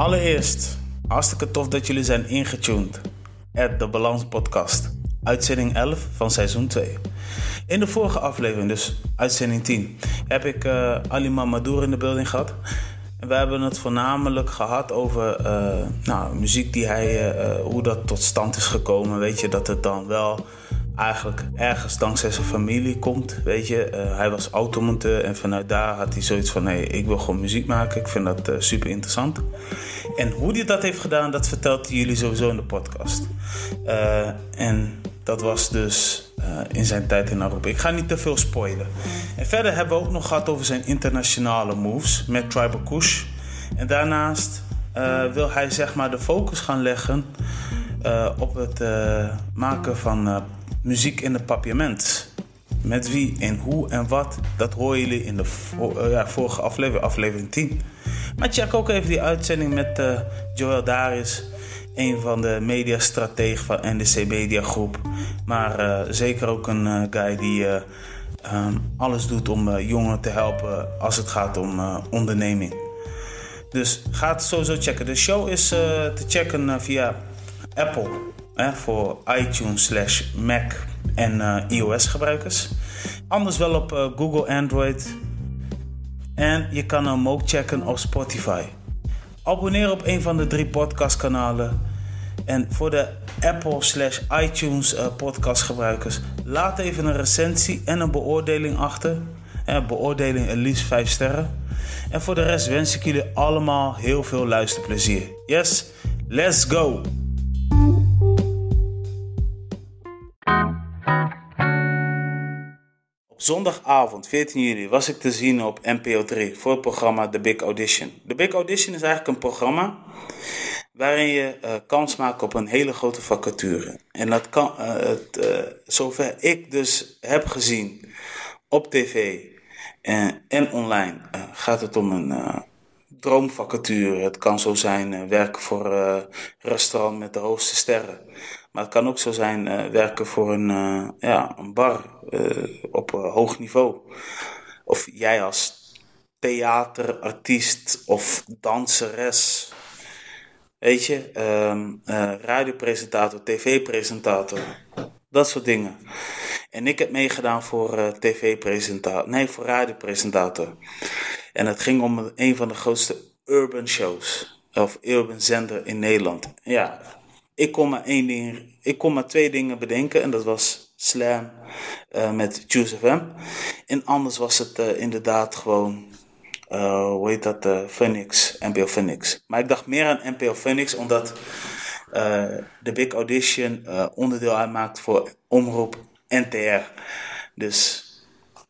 Allereerst, hartstikke tof dat jullie zijn ingetuned. At de Balans Podcast, uitzending 11 van seizoen 2. In de vorige aflevering, dus uitzending 10, heb ik uh, Ali Mamadou in de building gehad. En we hebben het voornamelijk gehad over uh, nou, muziek die hij, uh, hoe dat tot stand is gekomen. Weet je, dat het dan wel eigenlijk ergens dankzij zijn familie komt. Weet je, uh, hij was automonteur en vanuit daar had hij zoiets van: nee, ik wil gewoon muziek maken. Ik vind dat uh, super interessant. En hoe hij dat heeft gedaan, dat vertelt hij jullie sowieso in de podcast. Uh, en dat was dus in zijn tijd in Aruba. Ik ga niet te veel spoilen. En verder hebben we ook nog gehad over zijn internationale moves met Tribal Kush. En daarnaast wil hij zeg maar de focus gaan leggen op het maken van muziek in de papiament. Met wie en hoe en wat, dat horen jullie in de uh, ja, vorige aflevering, aflevering 10. Maar check ook even die uitzending met uh, Joel Daris, een van de mediastrategen van NDC Media Groep. Maar uh, zeker ook een guy die um, alles doet om jongeren te helpen als het gaat om onderneming. Dus ga het sowieso checken. De show is te checken via Apple voor iTunes slash Mac en uh, iOS gebruikers. Anders wel op uh, Google Android. En je kan hem ook checken op Spotify. Abonneer op een van de drie podcastkanalen. En voor de Apple slash iTunes uh, podcast gebruikers, laat even een recensie en een beoordeling achter. En beoordeling liefst 5 sterren. En voor de rest wens ik jullie allemaal heel veel luisterplezier. Yes, let's go! Zondagavond 14 juli was ik te zien op NPO 3 voor het programma The Big Audition. The Big Audition is eigenlijk een programma waarin je uh, kans maakt op een hele grote vacature. En dat kan, uh, het, uh, zover ik dus heb gezien op tv en, en online, gaat het om een droomvacature. Het kan zo zijn werken voor een restaurant met de hoogste sterren. Maar het kan ook zo zijn uh, werken voor een, uh, ja, een bar uh, op hoog niveau. Of jij als theaterartiest of danseres. Weet je, um, radiopresentator, tv-presentator. Dat soort dingen. En ik heb meegedaan voor tv-presentator. Nee, voor radiopresentator. En het ging om een van de grootste urban shows. Of urban zender in Nederland. Ja, ik kon maar één ding, ik kon maar twee dingen bedenken en dat was Slam uh, met Juice FM. En anders was het uh, inderdaad gewoon, uh, hoe heet dat, Phoenix, NPO Phoenix. Maar ik dacht meer aan NPO Phoenix omdat de Big Audition onderdeel uitmaakt voor omroep NTR. Dus,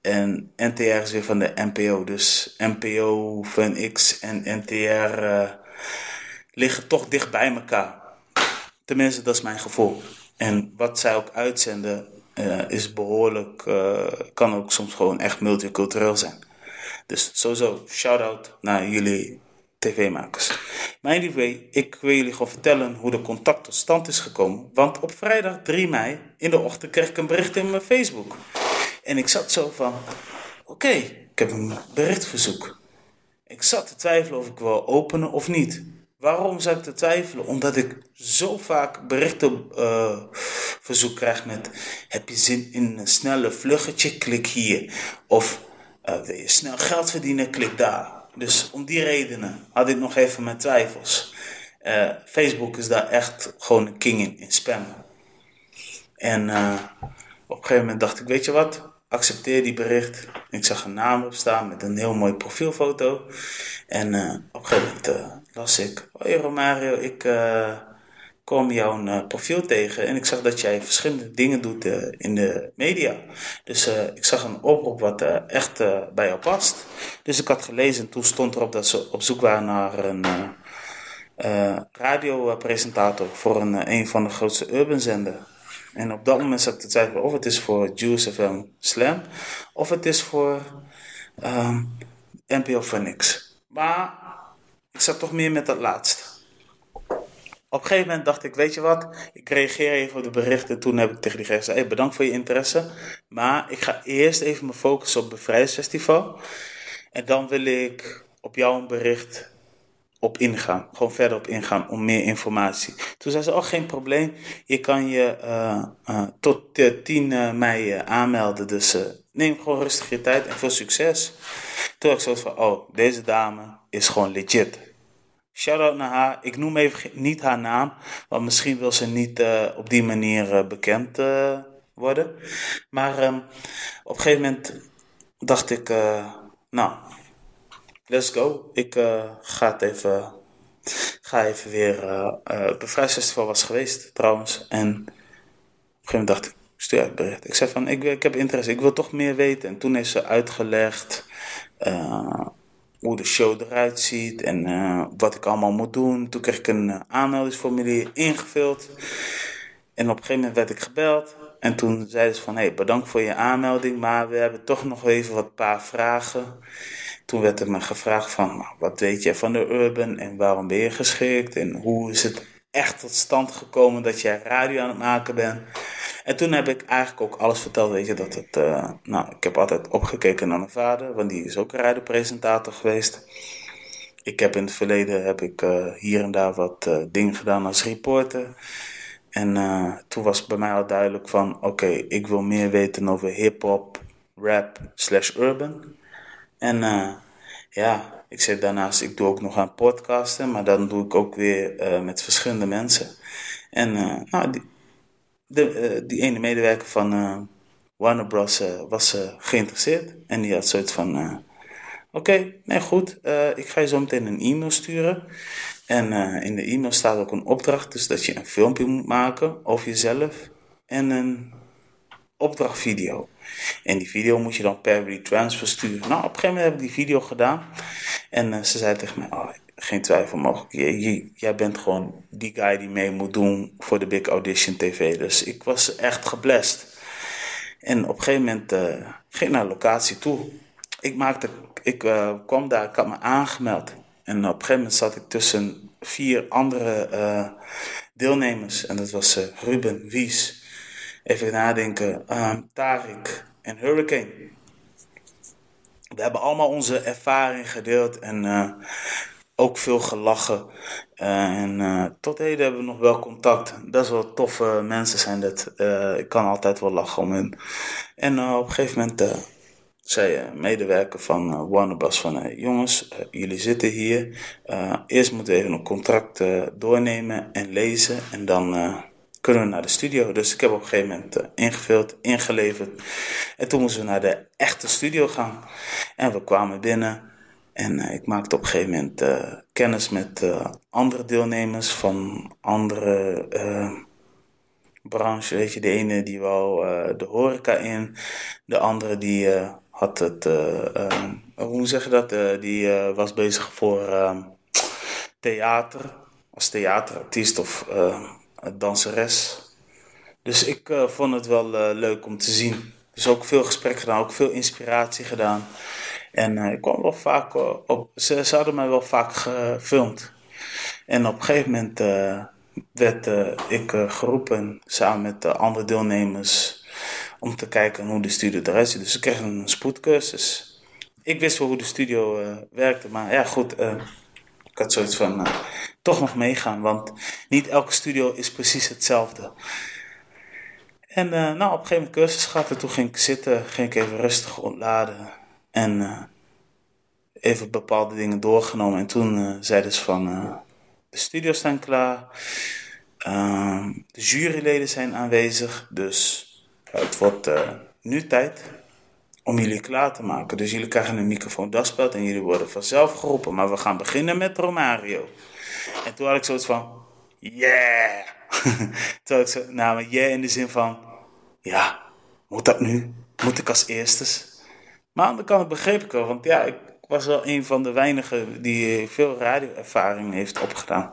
en NTR is weer van de NPO. Dus NPO, Phoenix en NTR liggen toch dicht bij elkaar. Tenminste, dat is mijn gevoel. En wat zij ook uitzenden uh, is behoorlijk, uh, kan ook soms gewoon echt multicultureel zijn. Dus sowieso, shout-out naar jullie tv-makers. Maar anyway, ik wil jullie gewoon vertellen hoe de contact tot stand is gekomen. Want op vrijdag 3 mei in de ochtend kreeg ik een bericht in mijn Facebook. En ik zat zo van, oké, ik heb een berichtverzoek. Ik zat te twijfelen of ik wil openen of niet. Waarom zou ik te twijfelen? Omdat ik zo vaak berichten uh, verzoek krijg met: heb je zin in een snelle vluggetje? Klik hier. Of uh, wil je snel geld verdienen? Klik daar. Dus om die redenen had ik nog even mijn twijfels. Uh, Facebook is daar echt gewoon een king in, in spam. En op een gegeven moment dacht ik: weet je wat? accepteer die bericht. Ik zag een naam op staan met een heel mooi profielfoto. En op een gegeven moment las ik: Hoi Romario, ik uh, kwam jouw profiel tegen en ik zag dat jij verschillende dingen doet in de media. Dus ik zag een oproep wat echt bij jou past. Dus ik had gelezen en toen stond erop dat ze op zoek waren naar een radiopresentator voor een, een van de grootste urban zenden. En op dat moment zat te twijfelen of het is voor Juice FM Slam of het is voor um, NPO Phoenix. Maar ik zat toch meer met dat laatste. Op een gegeven moment dacht ik, weet je wat, ik reageer even op de berichten. Toen heb ik tegen die gezegd, hey, bedankt voor je interesse. Maar ik ga eerst even me focussen op Bevrijdingsfestival. En dan wil ik op jou een bericht op ingaan. Gewoon verder op ingaan om meer informatie. Toen zei ze, oh geen probleem, je kan je uh, uh, tot 10 mei aanmelden. Dus neem gewoon rustig je tijd en veel succes. Toen ik zo van, oh, deze dame is gewoon legit. Shout-out naar haar. Ik noem even niet haar naam, want misschien wil ze niet op die manier bekend worden. Maar um, op een gegeven moment dacht ik, nou, let's go. Ik ga het even, ga even weer. Uh, Bevrijdingsfestival was geweest trouwens. En op een gegeven moment dacht ik, stuur bericht. Ik zei van, ik, ik heb interesse, ik wil toch meer weten. En toen heeft ze uitgelegd hoe de show eruit ziet en wat ik allemaal moet doen. Toen kreeg ik een aanmeldingsformulier ingevuld. En op een gegeven moment werd ik gebeld. En toen zeiden ze van, hey, bedankt voor je aanmelding, maar we hebben toch nog even wat paar vragen. Toen werd er me gevraagd van, nou, wat weet je van de Urban en waarom ben je geschikt en hoe is het echt tot stand gekomen dat jij radio aan het maken bent. En toen heb ik eigenlijk ook alles verteld, weet je, dat het, uh, nou, ik heb altijd opgekeken naar mijn vader, want die is ook een radiopresentator geweest. Ik heb in het verleden, heb ik uh, hier en daar wat uh, dingen gedaan als reporter. En toen was bij mij al duidelijk van, oké, ik wil meer weten over hip-hop, rap, slash urban. En ja, ik zeg daarnaast, ik doe ook nog aan podcasten, maar dan doe ik ook weer met verschillende mensen. En nou, die, de, die ene medewerker van Warner Bros. was geïnteresseerd en die had zoiets van, oké, nee goed, ik ga je zo meteen een e-mail sturen. En in de e-mail staat ook een opdracht, dus dat je een filmpje moet maken over jezelf en een opdrachtvideo. En die video moet je dan per retransfer sturen. Nou, op een gegeven moment heb ik die video gedaan. En ze zei tegen mij, oh, geen twijfel mogelijk. Jij, bent gewoon die guy die mee moet doen voor de Big Audition TV. Dus ik was echt geblest. En op een gegeven moment uh, ging ik naar locatie toe. Ik, maakte, ik uh, kwam daar, ik had me aangemeld. En op een gegeven moment zat ik tussen vier andere deelnemers. En dat was Ruben, Wies, Even nadenken. Um, Tarik en Hurricane. We hebben allemaal onze ervaring gedeeld en ook veel gelachen. Uh, en uh, tot heden hebben we nog wel contact. Dat is wel toffe mensen zijn dat. ik kan altijd wel lachen om hen. En op een gegeven moment zei een medewerker van Warner van... jongens, jullie zitten hier. eerst moeten we even een contract doornemen en lezen. En dan kunnen we naar de studio. Dus ik heb op een gegeven moment uh, ingevuld, ingeleverd. En toen moesten we naar de echte studio gaan. En we kwamen binnen. En uh, ik maakte op een gegeven moment uh, kennis met andere deelnemers van andere branches. Weet je, de ene die wou de horeca in. De andere die had het, hoe zeg je dat? die was bezig voor theater. Als theaterartiest of danseres. Dus ik vond het wel leuk om te zien. Dus ook veel gesprek gedaan, ook veel inspiratie gedaan. En uh, ik kwam wel vaak op. Ze, hadden mij wel vaak gefilmd. En op een gegeven moment werd ik geroepen samen met de andere deelnemers om te kijken hoe de studio eruit ziet. Dus ik kreeg een spoedcursus. Ik wist wel hoe de studio werkte, maar ja, goed. ik had zoiets van toch nog meegaan. Want niet elke studio is precies hetzelfde. En nou, op een gegeven moment cursus gehad. En toen ging ik zitten, ging ik even rustig ontladen. En uh, even bepaalde dingen doorgenomen. En toen uh, zeiden ze van, de studio's staan klaar. Ehm, de juryleden zijn aanwezig. Dus het wordt nu tijd om jullie klaar te maken. Dus jullie krijgen een microfoon daspeld en jullie worden vanzelf geroepen. Maar we gaan beginnen met Romario. En toen had ik zoiets van, yeah. toen ik zo, nou, yeah in de zin van, ja, moet dat nu? Moet ik als eerstes? Maar aan de kant begreep ik wel, want ja, ik was wel een van de weinigen die veel radioervaring heeft opgedaan.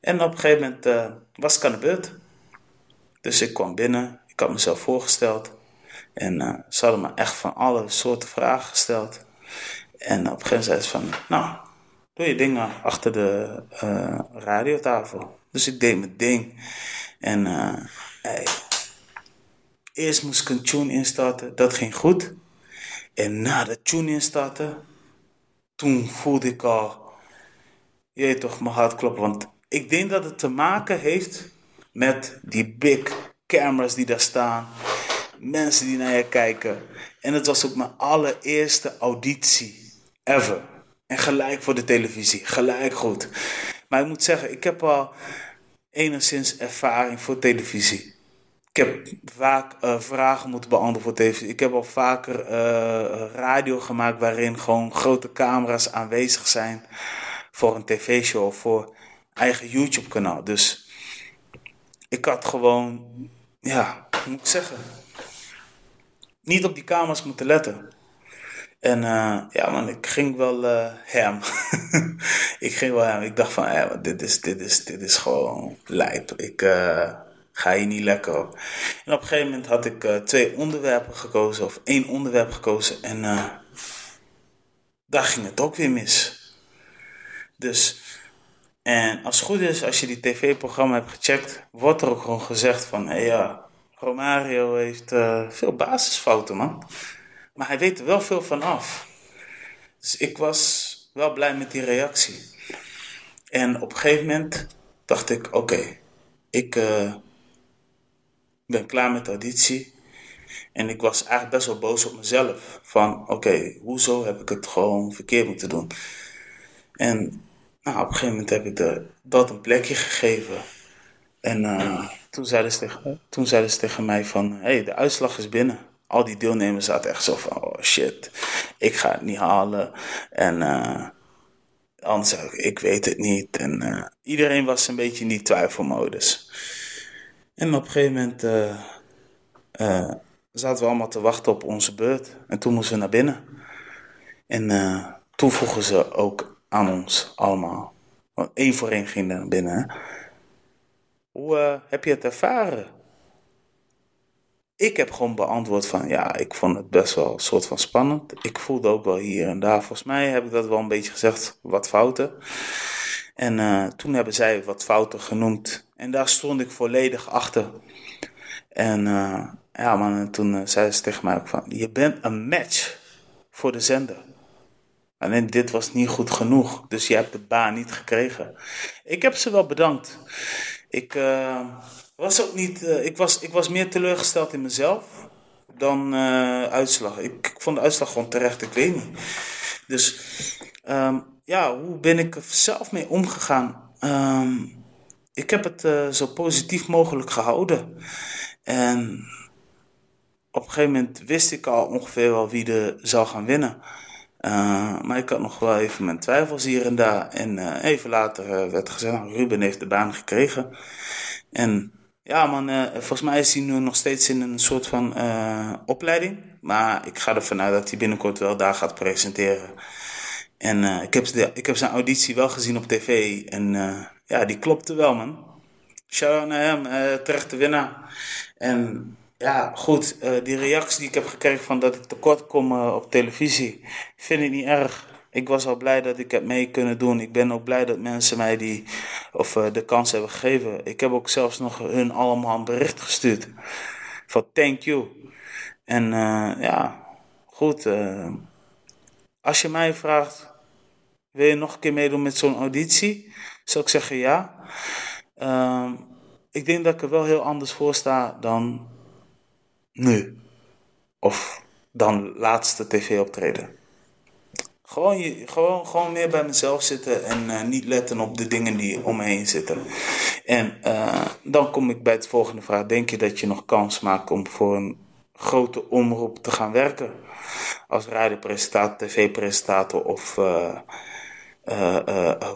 En op een gegeven moment uh, was ik aan de beurt. Dus ik kwam binnen, ik had mezelf voorgesteld. En uh, ze hadden me echt van alle soorten vragen gesteld. En op een gegeven moment zei ze van, nou, doe je dingen achter de radiotafel. Dus ik deed mijn ding. En eerst moest ik een tune instarten. Dat ging goed. En na de tune instarten, toen voelde ik al... je weet toch, mijn hart klopt. Want ik denk dat het te maken heeft met die big cameras die daar staan. Mensen die naar je kijken. En het was ook mijn allereerste auditie ever. En gelijk voor de televisie. Gelijk goed. Maar ik moet zeggen, ik heb al enigszins ervaring voor televisie. Ik heb vaak uh, vragen moeten beantwoorden. Ik heb al vaker uh, radio gemaakt waarin gewoon grote camera's aanwezig zijn voor een tv-show of voor eigen YouTube-kanaal. Dus ik had gewoon, ja, hoe moet ik zeggen, niet op die camera's moeten letten. En uh, ja man, ik ging wel hem. ik ging wel hem. Ik dacht van, ja, dit, is, dit, is, dit is gewoon lijp. Ik ga hier niet lekker op. En op een gegeven moment had ik twee onderwerpen gekozen, of één onderwerp gekozen. En daar ging het ook weer mis. Dus, en als het goed is, als je die tv-programma hebt gecheckt, wordt er ook gewoon gezegd van, hé ja, Romario heeft veel basisfouten man. Maar hij weet er wel veel van af. Dus ik was wel blij met die reactie. En op een gegeven moment dacht ik: oké, ik ben klaar met de auditie. En ik was eigenlijk best wel boos op mezelf. Van oké, hoezo heb ik het gewoon verkeerd moeten doen? En nou, op een gegeven moment heb ik de, dat een plekje gegeven. En uh, toen, zeiden ze tegen, toen zeiden ze tegen mij van, hé, hey, de uitslag is binnen al die deelnemers zaten echt zo van, oh shit, ik ga het niet halen. En uh, anders ik, ik weet het niet. En uh, iedereen was een beetje in die twijfelmodus. En op een gegeven moment uh, zaten we allemaal te wachten op onze beurt. En toen moesten we naar binnen. En toen vroegen ze ook aan ons allemaal. Want één voor één ging naar binnen. Hoe heb je het ervaren? ik heb gewoon beantwoord van ja, ik vond het best wel een soort van spannend. Ik voelde ook wel hier en daar. Volgens mij heb ik dat wel een beetje gezegd, wat fouten. En uh, toen hebben zij wat fouten genoemd. En daar stond ik volledig achter. En uh, ja, man, toen uh, zei ze tegen mij ook van: Je bent een match voor de zender. Alleen dit was niet goed genoeg. Dus je hebt de baan niet gekregen. Ik heb ze wel bedankt. Ik was ook niet, ik, was, ik was meer teleurgesteld in mezelf dan uitslag. Ik, vond de uitslag gewoon terecht, ik weet niet. Dus um, ja, hoe ben ik er zelf mee omgegaan? Um, ik heb het uh, zo positief mogelijk gehouden. En op een gegeven moment wist ik al ongeveer wel wie er zou gaan winnen. Uh, maar ik had nog wel even mijn twijfels hier en daar. En uh, even later werd gezegd, nou, Ruben heeft de baan gekregen. En ja, man, volgens mij is hij nu nog steeds in een soort van opleiding. Maar ik ga ervan uit dat hij binnenkort wel daar gaat presenteren. En uh, ik, heb de, ik heb zijn auditie wel gezien op tv. En ja, die klopte wel, man. Shout-out naar hem, terechte winnaar. En ja, goed, die reactie die ik heb gekregen van dat ik tekort kom op televisie, vind ik niet erg ik was al blij dat ik het mee kunnen doen. Ik ben ook blij dat mensen mij die, of, uh, de kans hebben gegeven. Ik heb ook zelfs nog hun allemaal een bericht gestuurd. Van thank you. En uh, ja, goed. Als je mij vraagt, wil je nog een keer meedoen met zo'n auditie? Zou ik zeggen ja. Uh, ik denk dat ik er wel heel anders voor sta dan nu. Of dan laatste tv-optreden. Gewoon, gewoon, gewoon meer bij mezelf zitten en uh, niet letten op de dingen die om me heen zitten. En uh, dan kom ik bij het volgende vraag. Denk je dat je nog kans maakt om voor een grote omroep te gaan werken? Als radiopresentator, tv-presentator of uh,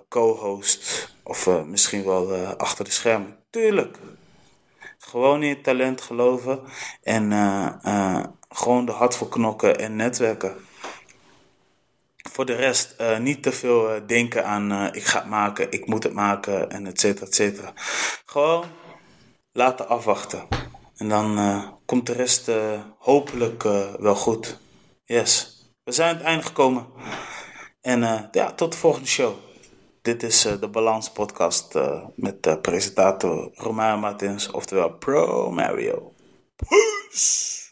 co-host of misschien wel achter de schermen? Tuurlijk. Gewoon in je talent geloven en gewoon de hart voor knokken en netwerken voor de rest niet te veel denken aan ik ga het maken, ik moet het maken en et cetera, et cetera. Gewoon laten afwachten. En dan komt de rest hopelijk wel goed. Yes. We zijn aan het einde gekomen. En ja, tot de volgende show. Dit is de Balans Podcast met presentator Romain Martins, oftewel Pro Mario. Peace!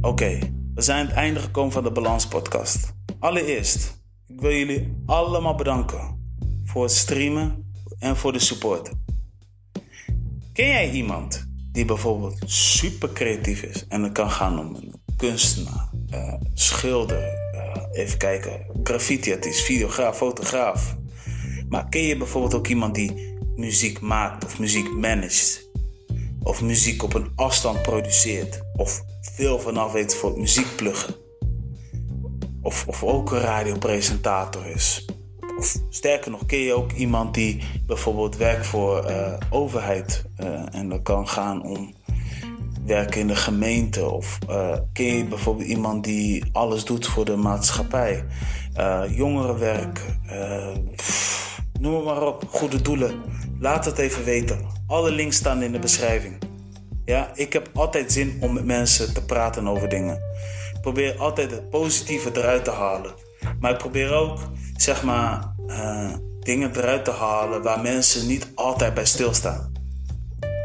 Oké, we zijn aan het einde gekomen van de Balans Podcast. Allereerst, ik wil jullie allemaal bedanken voor het streamen en voor de support. Ken jij iemand die bijvoorbeeld super creatief is en het kan gaan om een kunstenaar, uh, schilder, uh, even kijken, graffiti-artiest, videograaf, fotograaf? Maar ken je bijvoorbeeld ook iemand die muziek maakt of muziek managt? Of muziek op een afstand produceert? Of veel vanaf weet voor het muziekpluggen? Of, of ook een radiopresentator is? Of sterker nog, ken je ook iemand die bijvoorbeeld werkt voor uh, overheid uh, en dat kan gaan om werken in de gemeente? Of uh, ken je bijvoorbeeld iemand die alles doet voor de maatschappij? jongerenwerk, noem maar op, goede doelen. Laat het even weten. Alle links staan in de beschrijving. Ja, ik heb altijd zin om met mensen te praten over dingen. Probeer altijd het positieve eruit te halen. Maar ik probeer ook, zeg maar, uh, dingen eruit te halen waar mensen niet altijd bij stilstaan.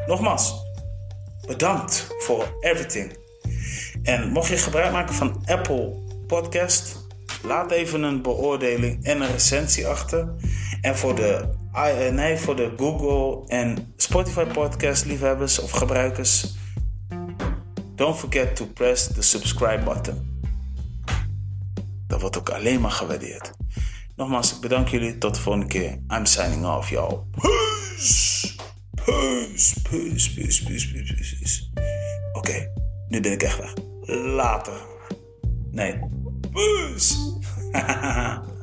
Nogmaals, bedankt voor everything. En mocht je gebruik maken van Apple Podcast, laat even een beoordeling en een recensie achter. En voor de, uh, nee, voor de Google en Spotify podcast liefhebbers of gebruikers, don't forget to press the subscribe button. Dat wordt ook alleen maar gewaardeerd. Nogmaals, ik bedank jullie. Tot de volgende keer. I'm signing off, y'all. Peace! Peace, peace, peace, peace. Oké, nu ben ik echt weg. Later. Nee. Peace!